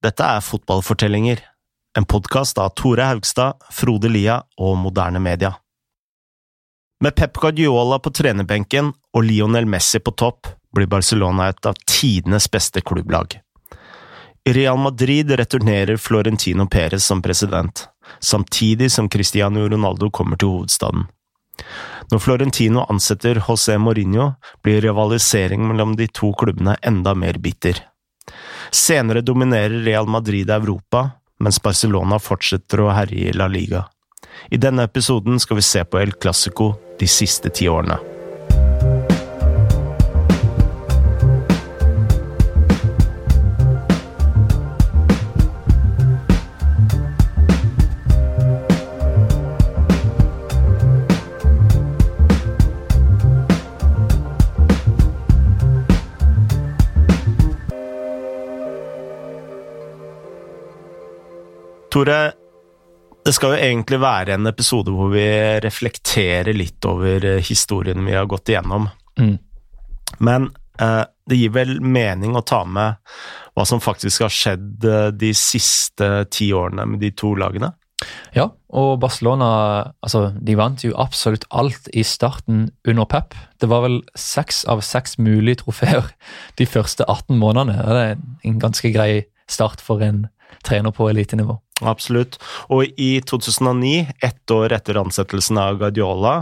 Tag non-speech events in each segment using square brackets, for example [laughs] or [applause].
Dette er Fotballfortellinger, en podkast av Tore Haugstad, Frode Lia og Moderne Media. Med Pep Guardiola på trenerbenken og Lionel Messi på topp blir Barcelona et av tidenes beste klubblag. I Real Madrid returnerer Florentino Perez som president, samtidig som Cristiano Ronaldo kommer til hovedstaden. Når Florentino ansetter José Mourinho, blir rivalisering mellom de to klubbene enda mer bitter. Senere dominerer Real Madrid Europa, mens Barcelona fortsetter å herje i La Liga. I denne episoden skal vi se på El Clásico de siste ti årene. Tore, det skal jo egentlig være en episode hvor vi reflekterer litt over eh, historien vi har gått igjennom. Mm. Men eh, det gir vel mening å ta med hva som faktisk har skjedd eh, de siste ti årene med de to lagene? Ja, og Barcelona altså, de vant jo absolutt alt i starten under Pep. Det var vel seks av seks mulige trofeer de første 18 månedene. Det er en ganske grei start for en trener på elitenivå. Absolutt. Og i 2009, ett år etter ansettelsen av Guardiola,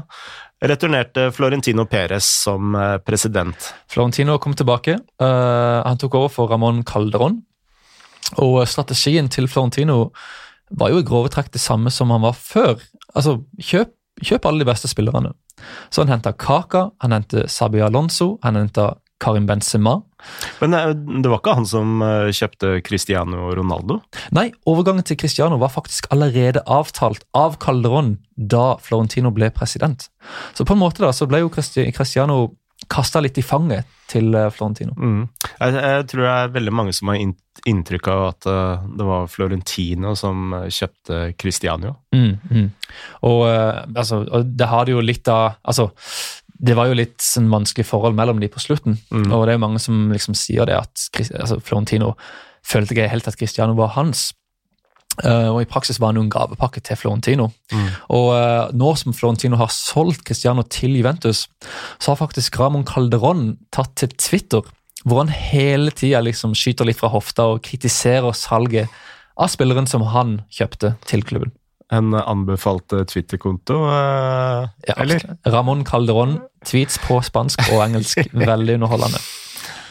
returnerte Florentino Perez som eh, president. Florentino kom tilbake. Uh, han tok over for Ramón Calderón. Og strategien til Florentino var jo i grove trekk det samme som han var før. Altså, kjøp, kjøp alle de beste spillerne. Så han henta Kaka, han hentet Sabi Alonso, han henta Karim Benzema. Men eh, det var ikke han som eh, kjøpte Cristiano Ronaldo? Nei, overgangen til Cristiano var faktisk allerede avtalt av Calderón da Florentino ble president. Så på en måte da, så ble jo Cristiano kasta litt i fanget til eh, Florentino. Mm. Jeg, jeg, tror det er veldig mange som har inntrykk av at det var Florentino som kjøpte Cristiano. Mm, mm. Og, altså, og det har det jo litt av altså, det var jo litt sånn vanskelig forhold mellom de på slutten. Mm. Og det er jo mange som liksom sier det at altså, Florentino følte ikke helt at Cristiano var hans. Uh, og I praksis var han jo en gavepakke til Florentino. Mm. Og uh, Nå som Florentino har solgt Cristiano til Juventus, så har faktisk Ramón Calderón tatt til Twitter, hvor han hele tida liksom skyter litt fra hofta og kritiserer salget av spilleren som han kjøpte til klubben en anbefalt Twitter-konto, eh, ja, eller? Ramón Calderón, tweets på spansk og engelsk. [laughs] Veldig underholdende.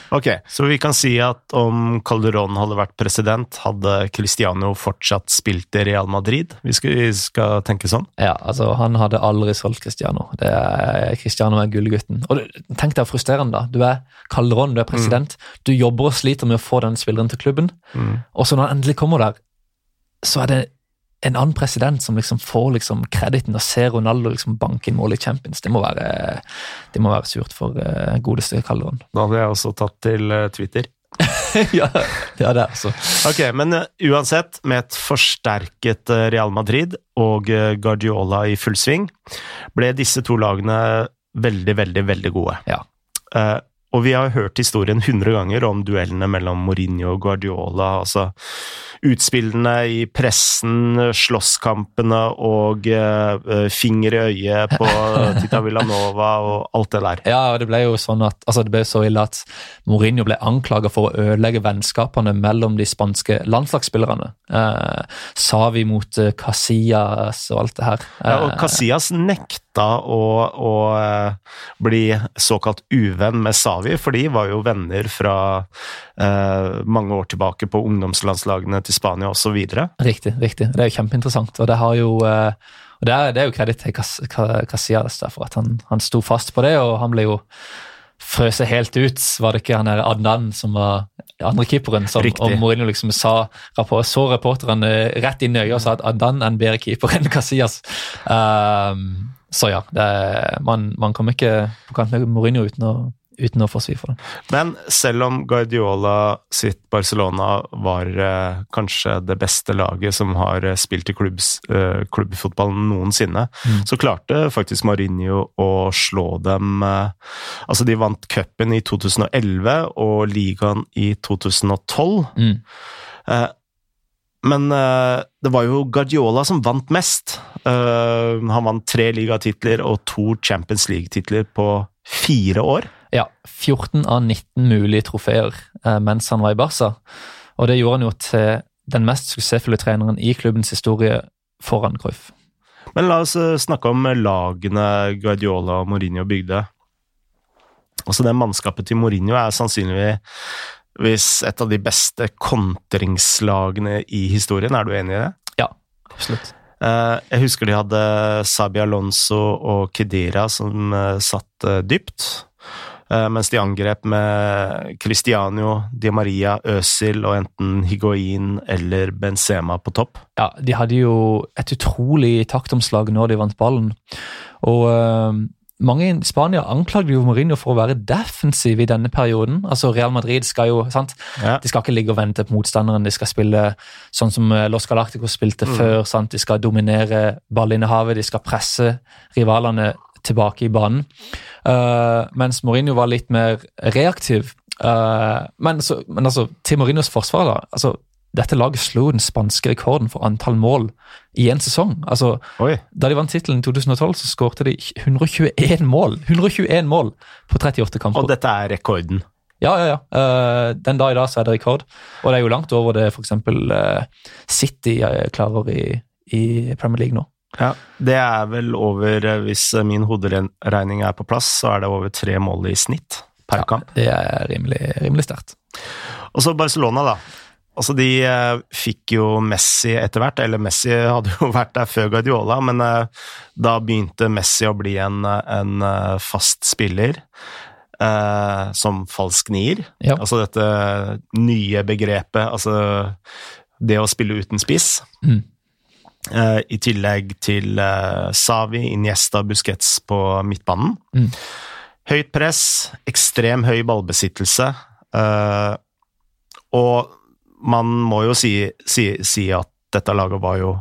Ok, så vi kan si at om Calderón hadde vært president, hadde Cristiano fortsatt spilt i Real Madrid? Vi skal, vi skal, tenke sånn? Ja, altså han hadde aldri solgt Cristiano. Det er Cristiano er gullgutten. Og tenk deg frustrerende, da. Du er Calderón, du er president. Mm. Du jobber og sliter med å få den spilleren til klubben, mm. og så når han endelig kommer der, så er det en annen president som liksom får liksom krediten og ser Ronaldo liksom banke inn mål i Champions, det må være, det må være surt for uh, godeste Calderon. Da hadde jeg også tatt til uh, Twitter. [laughs] ja, det er altså. Ok, Men uh, uansett, med et forsterket Real Madrid og Guardiola i full sving, ble disse to lagene veldig, veldig, veldig gode. Ja. Og vi har hørt historien hundre ganger om duellene mellom Mourinho og Guardiola. altså utspillene i pressen, slåsskampene og uh, finger i øyet på [laughs] Tita Villanova og alt det der. Ja, og det ble jo sånn at, altså det ble så ille at Mourinho ble anklaget for å ødelegge vennskapene mellom de spanske landslagsspillerne. Uh, Savi mot uh, Casillas og alt det her. ja, og Casillas nekta å, å bli såkalt uvenn med Savi, for de var jo venner fra mange år tilbake på ungdomslandslagene til Spania osv. Riktig, riktig. Det er jo kjempeinteressant. Og det har jo eh, og det er, det er jo kreditt til Casillas for at han, han sto fast på det, og han ble jo frøse helt ut. Var det ikke han der Adnan som var andrekeeperen? Og Mourinho liksom sa, så reporterne rett inn i øyet og sa at Adnan er en bedre keeper enn Casillas. Um, så ja, er, man, man kommer ikke på kant med Mourinho uten å uten å få svi for det. Men selv om Guardiola sitt Barcelona var eh, kanskje det beste laget som har eh, spilt i klubbs, eh, klubbfotballen noensinne, mm. så klarte faktisk Mourinho å slå dem eh, Altså, de vant cupen i 2011 og ligaen i 2012. Mm. Uh, men uh, det var jo Guardiola som vant mest. Uh, han vant tre ligatitler og to Champions League-titler på fire år. Ja, 14 av 19 mulige trofeer mens han var i Barca. Og det gjorde han jo til den mest suksessfulle treneren i klubbens historie foran Cruyff. Men la oss snakke om lagene Guardiola og Mourinho bygde. Altså Det mannskapet til Mourinho er sannsynligvis et av de beste kontringslagene i historien. Er du enig i det? Ja, absolutt. Eh, jeg husker de hadde Sabi Alonso og Kedira som eh, satt eh, dypt. Mens de angrep med Cristiano, Di Maria, Øsil og enten Higuain eller Benzema på topp. Ja, de hadde jo et utrolig taktomslag når de vant ballen. Og mange i Spania anklagde jo Mourinho for å være defensiv i denne perioden. Altså Real Madrid skal jo, sant? Ja. De skal ikke ligge og vente på motstanderen, de skal spille sånn som eh, Los Galacticos spilte mm. før. sant? De skal dominere ballinnehavet, de skal presse rivalene tilbake i banen. Uh, mens Mourinho var litt mer reaktiv. Uh, men, så, men, altså, til Mourinhos forsvar, da. altså dette laget slo den spanske rekorden for antall mål i en sesong. Altså, da de vant tittelen i 2012, så skårte de 121 mål 121 mål på 38 kamper. Og dette er rekorden? Ja, ja, ja. Uh, den dag i dag så er det rekord. Og det er jo langt over det f.eks. Uh, City eh, klarer i, i, Premier League nå. Ja, Det er vel over, hvis min hoderegning er på plass, så er det over tre mål i snitt per ja, kamp. Det er rimelig, rimelig sterkt. Og så Barcelona, da. Altså, De eh, fikk jo Messi etter hvert, eller Messi [laughs] hadde jo vært der før Guardiola, men eh, da begynte Messi å bli en, en eh, fast spiller. Eh, som falsk nier. Ja. Altså dette nye begrepet, altså det å spille uten spiss. Mm. Eh, I tillegg til Savi, Iniesta, Busquets på midtbanen. Mm. Høyt press, ekstrem høy ballbesittelse. og man må jo si, si, si, at dette laget var jo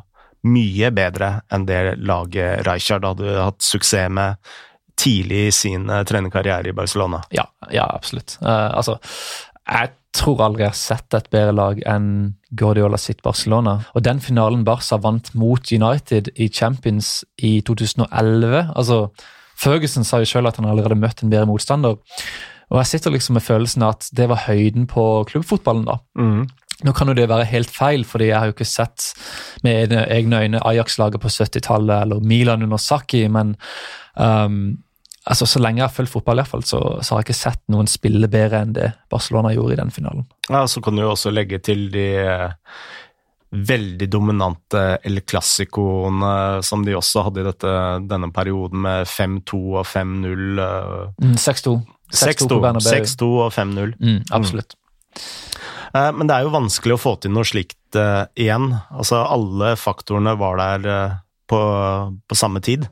mye bedre enn det laget Rijkaard hadde hatt suksess med tidlig i sin uh, trenerkarriere i Barcelona. Ja, ja absolutt. Uh, altså, jeg tror aldri jeg har sett et bedre lag enn Guardiola sitt Barcelona. Og den finalen Barca vant mot United i Champions i 2011 altså, Ferguson sa jo selv at han allerede møtt en bedre motstander. Og jeg sitter liksom med følelsen at det var høyden på klubbfotballen, da. Mm. Nå kan jo det være helt feil, fordi jeg har jo ikke sett med egne øyne Ajax-laget på 70-tallet eller Milan under Saki, men um, altså, så lenge jeg har fulgt fotball, i hvert fall, så, så, har jeg ikke sett noen spille bedre enn det Barcelona gjorde i den finalen. Ja, Så kan du jo også legge til de eh, veldig dominante El Clásicoene som de også hadde i dette, denne perioden, med 5-2 og 5-0. 6-2. 6-2 og 5-0. Mm, absolutt. Mm. Eh, men det er jo vanskelig å få til noe slikt uh, igjen. Altså, alle faktorene var der uh, på, på, samme tid.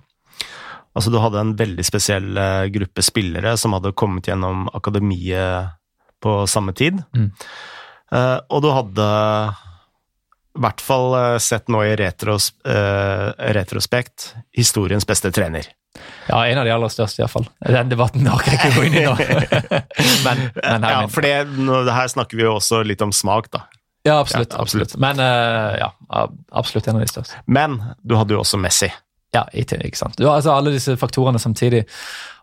Altså, du hadde en veldig spesiell gruppe spillere som hadde kommet gjennom akademiet på samme tid. Mm. og du hadde i hvert fall sett nå i retros, retrospekt historiens beste trener. Ja, en av de aller største, iallfall. Den debatten orker jeg ikke gå inn i nå. [laughs] men, men ja, for det, her snakker vi jo også litt om smak, da. Ja, absolutt. Ja, absolutt. Men uh, ja, absolutt en av de største. Men du hadde jo også Messi. Ja, ikke sant. Du har altså alle disse faktorene samtidig.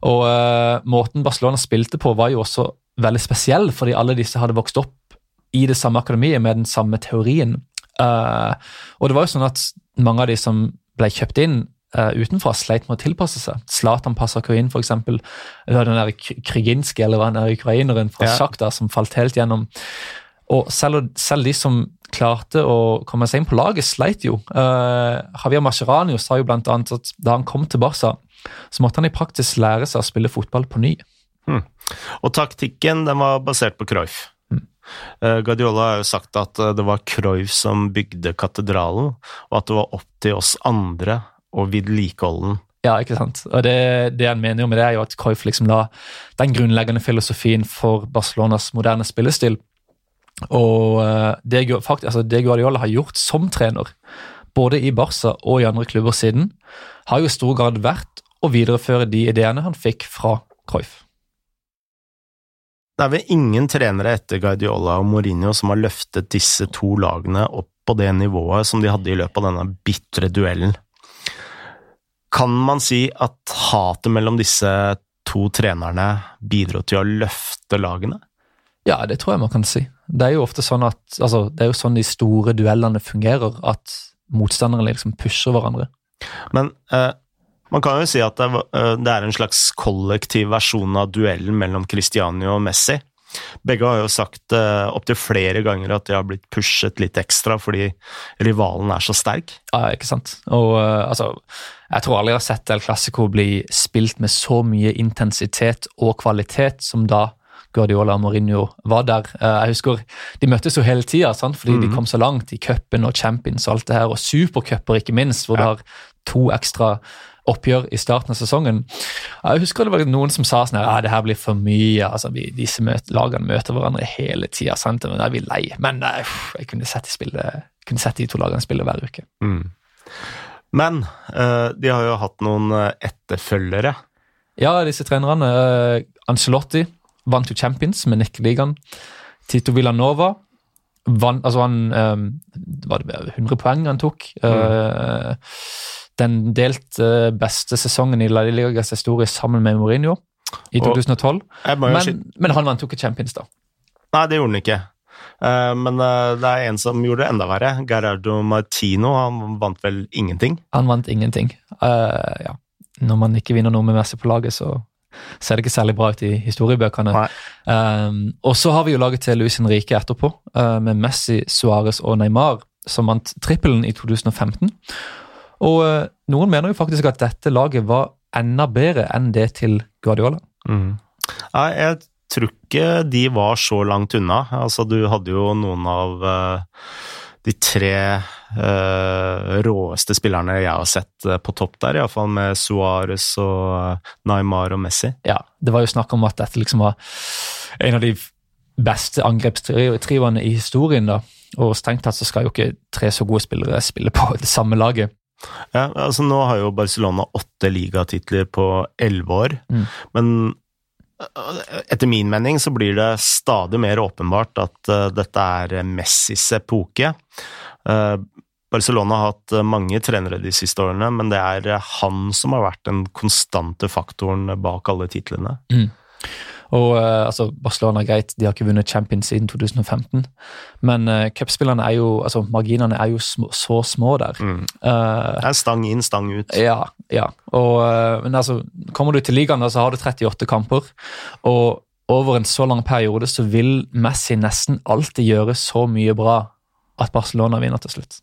Og uh, måten Barcelona spilte på, var jo også veldig spesiell, fordi alle disse hadde vokst opp i det samme akademiet med den samme teorien. Uh, og det var jo sånn at mange av de som ble kjøpt inn, uh, utenfra sleit med å tilpasse seg. Zlatan Passakoin, for eksempel. Den der Kriginski, eller hva han er, ukraineren fra ja. Sjakta, som falt helt gjennom. Og selv, selv, de som klarte å komme seg inn på laget, sleit jo. Uh, Javier Mascherano sa jo annet at da han kom til Barca, så måtte han i praksis lære seg å spille fotball på ny. Hmm. Og taktikken den var basert på Cruyff. Hmm. Uh, Guardiola har jo sagt at det var Cruyff som bygde katedralen, og at det var opp til oss andre og vedlikeholde den. Ja, ikke sant. Og det, det han mener jo med det, er jo at Cruyff liksom la den grunnleggende filosofien for Barcelonas moderne spillestil. Og eh, det, faktisk, altså det Guardiola har gjort som trener, både i Barca og i andre klubber siden, har jo i stor grad vært å videreføre de ideene han fikk fra Cruyff. Det er vel ingen trenere etter Guardiola og Mourinho som har løftet disse to lagene opp på det nivået som de hadde i løpet av denne bitre duellen. Kan man si at hatet mellom disse to trenerne bidro til å løfte lagene? Ja, det tror jeg man kan si. Det er jo ofte sånn at, altså, det er jo sånn de store duellene fungerer, at motstanderne liksom pusher hverandre. Men eh, man kan jo si at det, eh, det er en slags kollektiv versjon av duellen mellom Cristiano og Messi. Begge har jo sagt uh, opptil flere ganger at de har blitt pushet litt ekstra fordi rivalen er så sterk. Ja, ikke sant. Og uh, altså Jeg tror aldri jeg har sett El Clásico bli spilt med så mye intensitet og kvalitet som da Guardiola og Mourinho var der. Uh, jeg husker De møttes jo hele tida fordi mm. de kom så langt i cupen og champions og alt det her, og supercuper ikke minst, hvor ja. du har to ekstra oppgjør i starten av sesongen. Jeg husker det var noen som sa sånn her, ja, det her blir for mye. altså vi, Disse møte, lagene møter hverandre hele tida. Da er vi lei. Men uh, jeg kunne sett, de, spille, kunne sett de to lagene spille hver uke. Mm. Men uh, de har jo hatt noen eh, etterfølgere. Ja, disse trenerne. Uh, Ancelotti vant jo Champions med Nikkeligaen. Tito Villanova vant, altså han Var det 100 poeng han tok? Mm den delt uh, beste sesongen i La Ligas historie sammen med Mourinho i 2012. Men, men, han vant jo ikke Champions, da. Nei, det gjorde han ikke. Uh, men uh, det er en som gjorde det enda verre. Gerardo Martino. Han vant vel ingenting? Han vant ingenting. ja. Når man ikke vinner noe med Messi på laget, så ser det ikke særlig bra ut i historiebøkene. Um, og så har vi jo laget til Luis Henrique etterpå, med Messi, Suárez og Neymar, som vant trippelen i 2015. Og uh, noen mener jo faktisk at dette laget var enda bedre enn det til Guardiola. Mm. Nei, jeg tror ikke de var så langt unna. Altså, du hadde jo noen av uh, de tre uh, råeste spillerne jeg har sett på topp der, iallfall med Suárez og Neymar og Messi. Ja, det var jo snakk om at dette liksom var en av de beste angrepstrioene i historien, da. Og strengt tatt så skal jo ikke tre så gode spillere spille på det samme laget. Ja, altså Nå har jo Barcelona åtte ligatitler på elleve år, mm. men øh, etter min mening så blir det stadig mer åpenbart at uh, dette er Messis epoke. Uh, Barcelona har hatt mange trenere de siste årene, men det er han som har vært den konstante faktoren bak alle titlene. Mm. Og uh, altså, Barcelona er greit, de har ikke vunnet Champions siden 2015, men uh, cupspillerne er jo altså Marginene er jo sm så små der. Mm. Uh, det er stang inn, stang ut. Ja, ja. Og, uh, men altså, kommer du til ligaen, så har du 38 kamper. og over en så lang periode så vil Messi nesten alltid gjøre så mye bra at Barcelona vinner til slutt.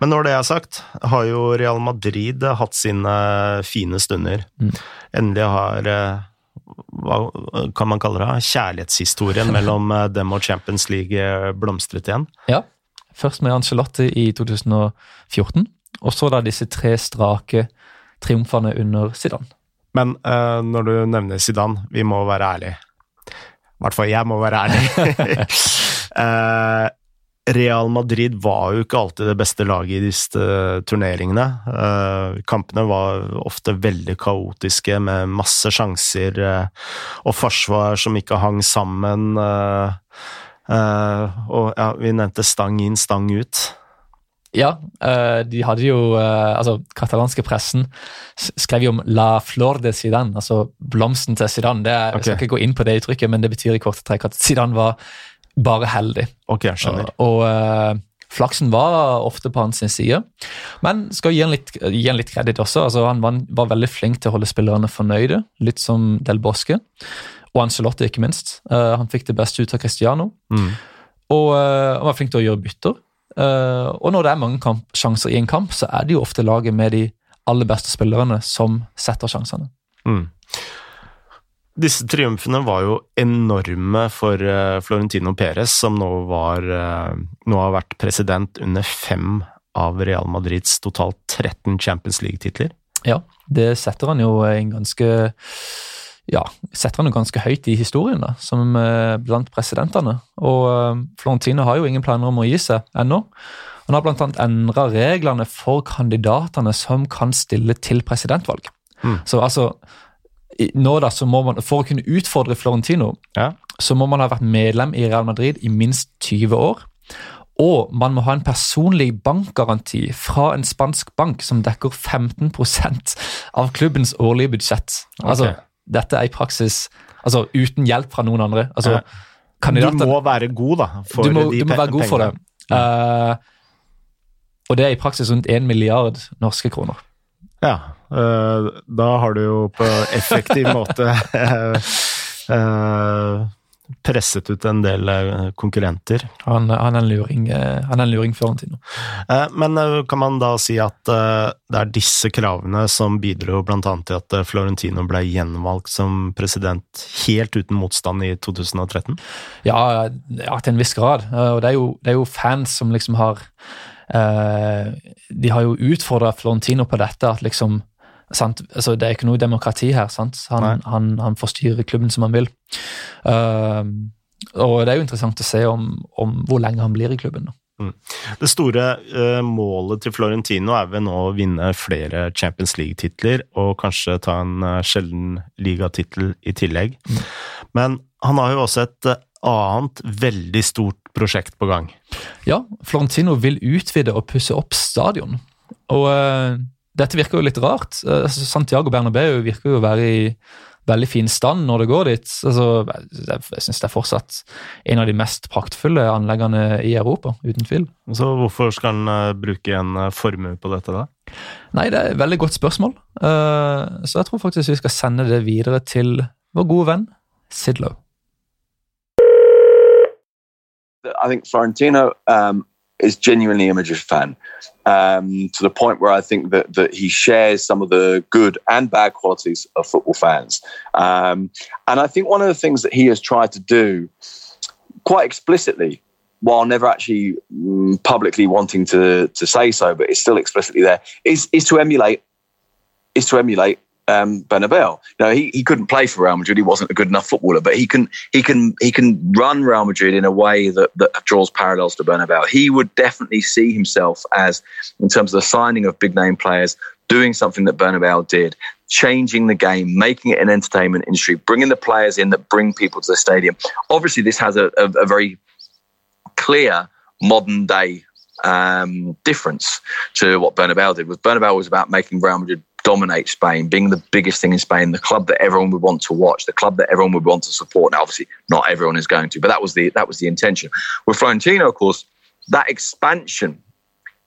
Men når det er sagt, har jo Real Madrid hatt sine fine stunder. Mm. Endelig har hva kan man kalle det, kjærlighetshistorien [laughs] mellom eh, dem og Champions League eh, blomstret igjen? Ja, først med Angelotti i 2014, og så da disse tre strake triumfene under Zidane. Men uh, når du nevner Zidane, vi må være ærlige. I hvert fall jeg må være ærlig. uh, [laughs] Real Madrid var jo ikke alltid det beste laget i disse turneringene. Eh, kampene var ofte veldig kaotiske, med masse sjanser eh, og forsvar som ikke hang sammen. Eh, og ja, vi nevnte stang inn, stang ut. Ja, de hadde jo Altså, katalanske pressen skrev jo om la flor de Zidane, altså blomsten til Zidane. Det. Jeg skal ikke gå inn på det uttrykket, men det betyr i korte trekk at Zidane var bare heldig. Ok, jeg skjønner. Og, og uh, flaksen var ofte på hans side. Men skal gi han litt, gi han litt kreditt også. Altså, han var, var, veldig flink til å holde spillerne fornøyde, litt som Del Bosque. Og Ancelotti, ikke minst. Uh, han fikk det beste ut av Cristiano. Mm. Og uh, han var flink til å gjøre bytter. og når det er mange kamp, sjanser i en kamp, så er det jo ofte laget med de aller beste spillerne som setter sjansene. Mm. Disse triumfene var jo enorme for uh, Florentino Perez, som nå, var, uh, nå, har vært president under fem av Real Madrids totalt 13 Champions League-titler. Ja, det setter han jo en ganske ja, setter han jo ganske høyt i historien, da, som uh, blant presidentene. Og Florentino har jo ingen planer om å gi seg ennå. Han har bl.a. endra reglene for kandidatene som kan stille til presidentvalg. Mm. Så altså nå da, så må man, For å kunne utfordre Florentino, ja. så må man ha vært medlem i Real Madrid i minst 20 år. Og man må ha en personlig bankgaranti fra en spansk bank som dekker 15% av klubbens årlige budsjett. Altså. Dette er i praksis altså uten hjelp fra noen andre. Altså, Ja. Du må være god, da. For du må, de du må være god for det. Eh, og det er i praksis rundt 1 milliard norske kroner. Ja, da har du jo på effektiv måte øh, øh, presset ut en del konkurrenter. Han, han er en luring, eh, han er en luring Florentino. Eh, Men kan man da si at det er disse kravene som bidro annet til at Florentino ble gjenvalgt som president helt uten motstand i 2013? Ja, ja, til en viss grad. Eh, Og det er jo, det er jo fans som liksom har eh, De har jo utfordra Florentino på dette, at liksom? Altså, Det er ikke noe demokrati her. sant? Han, han, han får styre klubben som han vil. Uh, og det er jo interessant å se om, om hvor lenge han blir i klubben. da. Det store uh, målet til Florentino er vel nå å vinne flere Champions League-titler, og kanskje ta en uh, sjelden ligatittel i tillegg. Men han har jo også et øh, annet veldig stort prosjekt på gang. Ja, Florentino vil utvide og pusse opp stadion. Og eh, dette virker jo litt rart. Eh, altså, Santiago Bernabeu virker jo å være i veldig fin stand når det går dit. Altså, jeg jeg syns det er fortsatt en av de mest praktfulle anleggene i Europa, uten tvil. Så hvorfor skal han øh, bruke en øh, formue på dette, da? Nei, det er et veldig godt spørsmål. Eh, så jeg tror faktisk vi skal sende det videre til vår gode venn Sidlow. I think Florentino um, is genuinely a Madrid fan um, to the point where I think that, that he shares some of the good and bad qualities of football fans. Um, and I think one of the things that he has tried to do quite explicitly, while never actually mm, publicly wanting to, to say so, but it's still explicitly there, is, is to emulate is to emulate um, Bernabeu. Know, he, he couldn't play for Real Madrid. He wasn't a good enough footballer, but he can he can he can run Real Madrid in a way that, that draws parallels to Bernabeu. He would definitely see himself as, in terms of the signing of big name players, doing something that Bernabeu did, changing the game, making it an entertainment industry, bringing the players in that bring people to the stadium. Obviously, this has a, a, a very clear modern day um, difference to what Bernabeu did. With Bernabeu was about making Real Madrid dominate Spain, being the biggest thing in Spain, the club that everyone would want to watch, the club that everyone would want to support. Now, obviously, not everyone is going to, but that was the that was the intention. With Florentino, of course, that expansion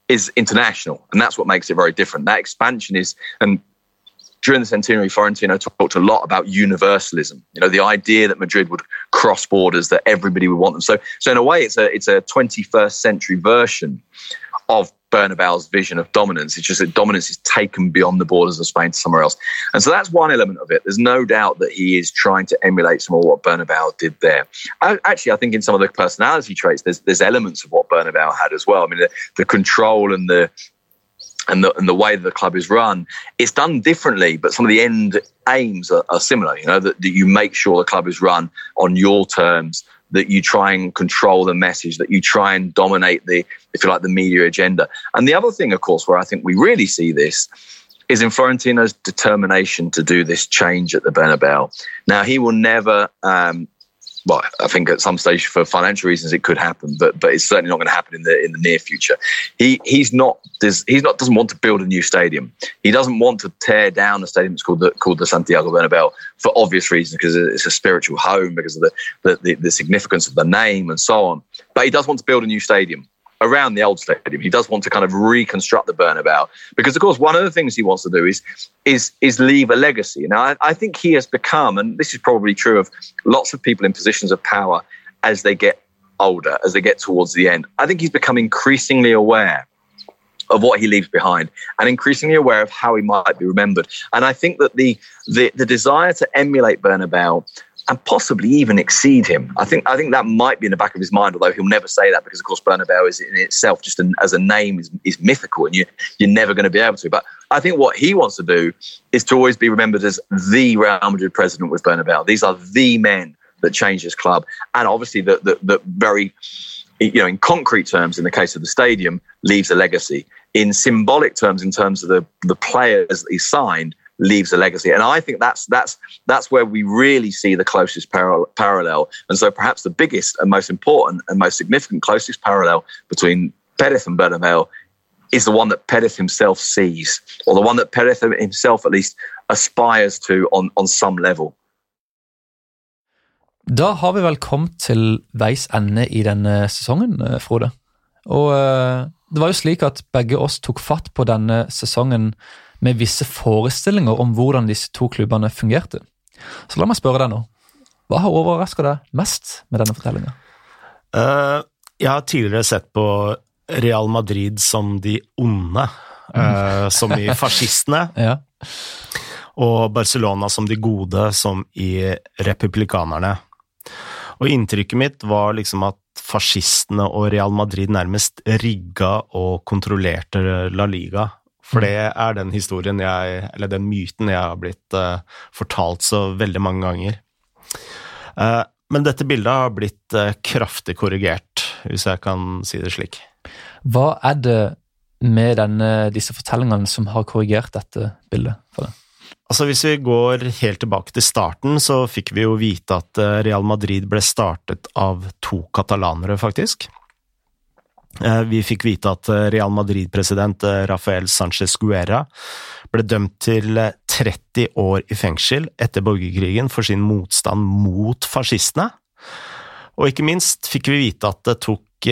is international, and that's what makes it very different. That expansion is and during the centenary, Florentino talked a lot about universalism. You know, the idea that Madrid would cross borders, that everybody would want them. So, so in a way, it's a it's a 21st century version of Bernabeu's vision of dominance. It's just that dominance is taken beyond the borders of Spain to somewhere else. And so that's one element of it. There's no doubt that he is trying to emulate some of what Bernabeu did there. I, actually, I think in some of the personality traits, there's there's elements of what Bernabeu had as well. I mean, the, the control and the and the, and the way that the club is run, it's done differently, but some of the end aims are, are similar. You know that, that you make sure the club is run on your terms, that you try and control the message, that you try and dominate the, if you like, the media agenda. And the other thing, of course, where I think we really see this is in Florentino's determination to do this change at the Bernabeu. Now he will never. Um, well, I think at some stage for financial reasons it could happen, but but it's certainly not going to happen in the in the near future. He he's not he's not doesn't want to build a new stadium. He doesn't want to tear down a stadium that's called the called the Santiago Bernabeu for obvious reasons because it's a spiritual home because of the the, the the significance of the name and so on. But he does want to build a new stadium around the old stadium. He does want to kind of reconstruct the Bernabeu because, of course, one of the things he wants to do is is is leave a legacy. Now, I, I think he has become, and this is probably true of lots of people in positions of power as they get older, as they get towards the end. I think he's become increasingly aware of what he leaves behind and increasingly aware of how he might be remembered. And I think that the the, the desire to emulate Bernabeu and possibly even exceed him. I think I think that might be in the back of his mind, although he'll never say that because, of course, Bernabeu is in itself just an, as a name is, is mythical, and you you're never going to be able to. But I think what he wants to do is to always be remembered as the Real Madrid president with Bernabeu. These are the men that changed his club, and obviously the the, the very you know, in concrete terms, in the case of the stadium, leaves a legacy. In symbolic terms, in terms of the, the players that he signed, leaves a legacy. And I think that's that's that's where we really see the closest paral- parallel. And so perhaps the biggest and most important and most significant closest parallel between Perez and Bernabeu is the one that Perez himself sees, or the one that Perez himself at least aspires to on, on some level. Da har vi vel kommet til veis ende i denne sesongen, eh, Frode. Og uh, det var jo slik at begge oss tok fatt på denne sesongen med visse forestillinger om hvordan disse to klubbene fungerte. Så la meg spørre deg nå. Hva har overraska deg mest med denne fortellinga? Uh, jeg har tidligere sett på Real Madrid som de onde, uh, som i [laughs] fascistene. ja. Og Barcelona som de gode, som i republikanerne. Og inntrykket mitt var liksom at fascistene og Real Madrid nærmest rigga og kontrollerte La Liga. For det er den historien jeg, eller den myten jeg har blitt uh, fortalt så veldig mange ganger. Uh, men dette bildet har blitt uh, kraftig korrigert, hvis jeg kan si det slik. Hva er det med denne, disse fortellingene som har korrigert dette bildet for deg? Altså Hvis vi går helt tilbake til starten, så fikk vi jo vite at Real Madrid ble startet av to katalanere, faktisk. Vi fikk vite at Real Madrid-president Rafael Sánchez Guerra ble dømt til 30 år i fengsel etter borgerkrigen for sin motstand mot fascistene. Og ikke minst fikk vi vite at det tok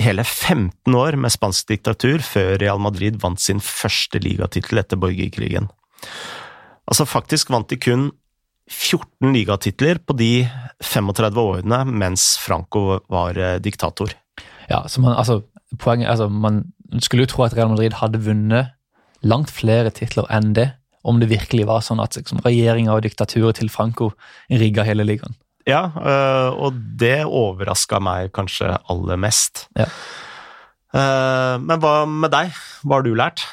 hele 15 år med spansk diktatur før Real Madrid vant sin første ligatittel etter borgerkrigen. Altså Faktisk vant de kun 14 ligatitler på de 35 årene mens Franco var diktator. Ja, så man, altså, poenget, altså, man skulle jo tro at Real Madrid hadde vunnet langt flere titler enn det, om det virkelig var sånn at liksom, regjeringa og diktaturet til Franco rigga hele ligaen. Ja, og det overraska meg kanskje aller mest. Ja. Men hva med deg? Hva har du lært?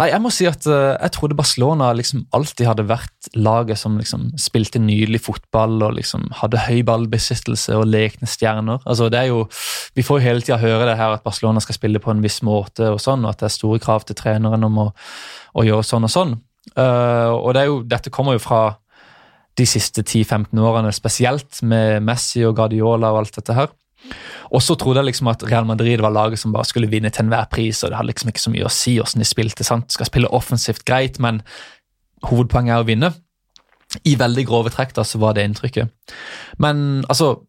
Nei, jeg må si at uh, jeg trodde Barcelona liksom alltid hadde vært laget som liksom spilte nydelig fotball og liksom hadde høy ballbesittelse og lekne stjerner. Altså, det er jo, Vi får jo hele tida høre det her at Barcelona skal spille på en viss måte, og sånn, og at det er store krav til treneren om å, å gjøre sånn og sånn. Uh, og det jo, Dette kommer jo fra de siste 10-15 årene, spesielt med Messi og Guardiola og alt dette her. Og så trodde jeg liksom at Real Madrid var laget som bare skulle vinne til enhver pris. og Det hadde liksom ikke så mye å si hvordan de spilte. sant? Skal spille offensivt greit, men hovedpoenget er å vinne. I veldig grove trekk da, så var det inntrykket. Men altså,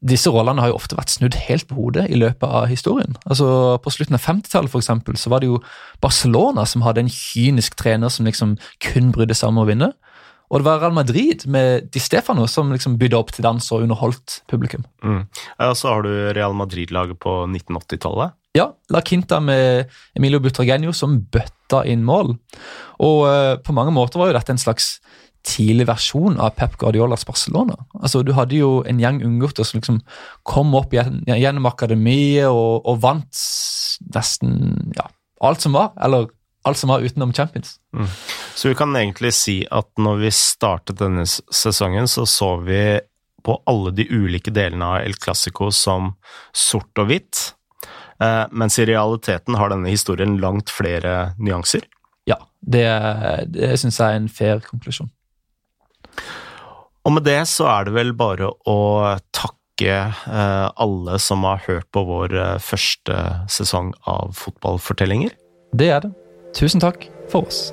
disse rollene har jo ofte vært snudd helt på hodet i løpet av historien. Altså, På slutten av 50-tallet for eksempel, så var det jo Barcelona som hadde en kynisk trener som liksom kun brydde seg om å vinne. Og det var Real Madrid med Di Stefano som liksom bydde opp til dans og underholdt publikum. Mm. Ja, så har du Real Madrid-laget på 1980-tallet. Ja, La Quinta med Emilio Butragenio som bøtta inn mål. Og uh, på mange måter var jo dette en slags tidlig versjon av Pep Guardiolas Barcelona. Altså, Du hadde jo en gjeng unggutter som liksom kom opp gjennom akademiet og, og vant nesten ja, alt som var. Eller alt som var utenom Champions. Mm. Så vi kan egentlig si at når vi startet denne sesongen, så så vi på alle de ulike delene av El Clásico som sort og hvitt, eh, mens i realiteten har denne historien langt flere nyanser. Ja, det, det syns jeg er en fair konklusjon. Og med det så er det vel bare å takke eh, alle som har hørt på vår eh, første sesong av Fotballfortellinger. Det er det. Tusen takk for oss.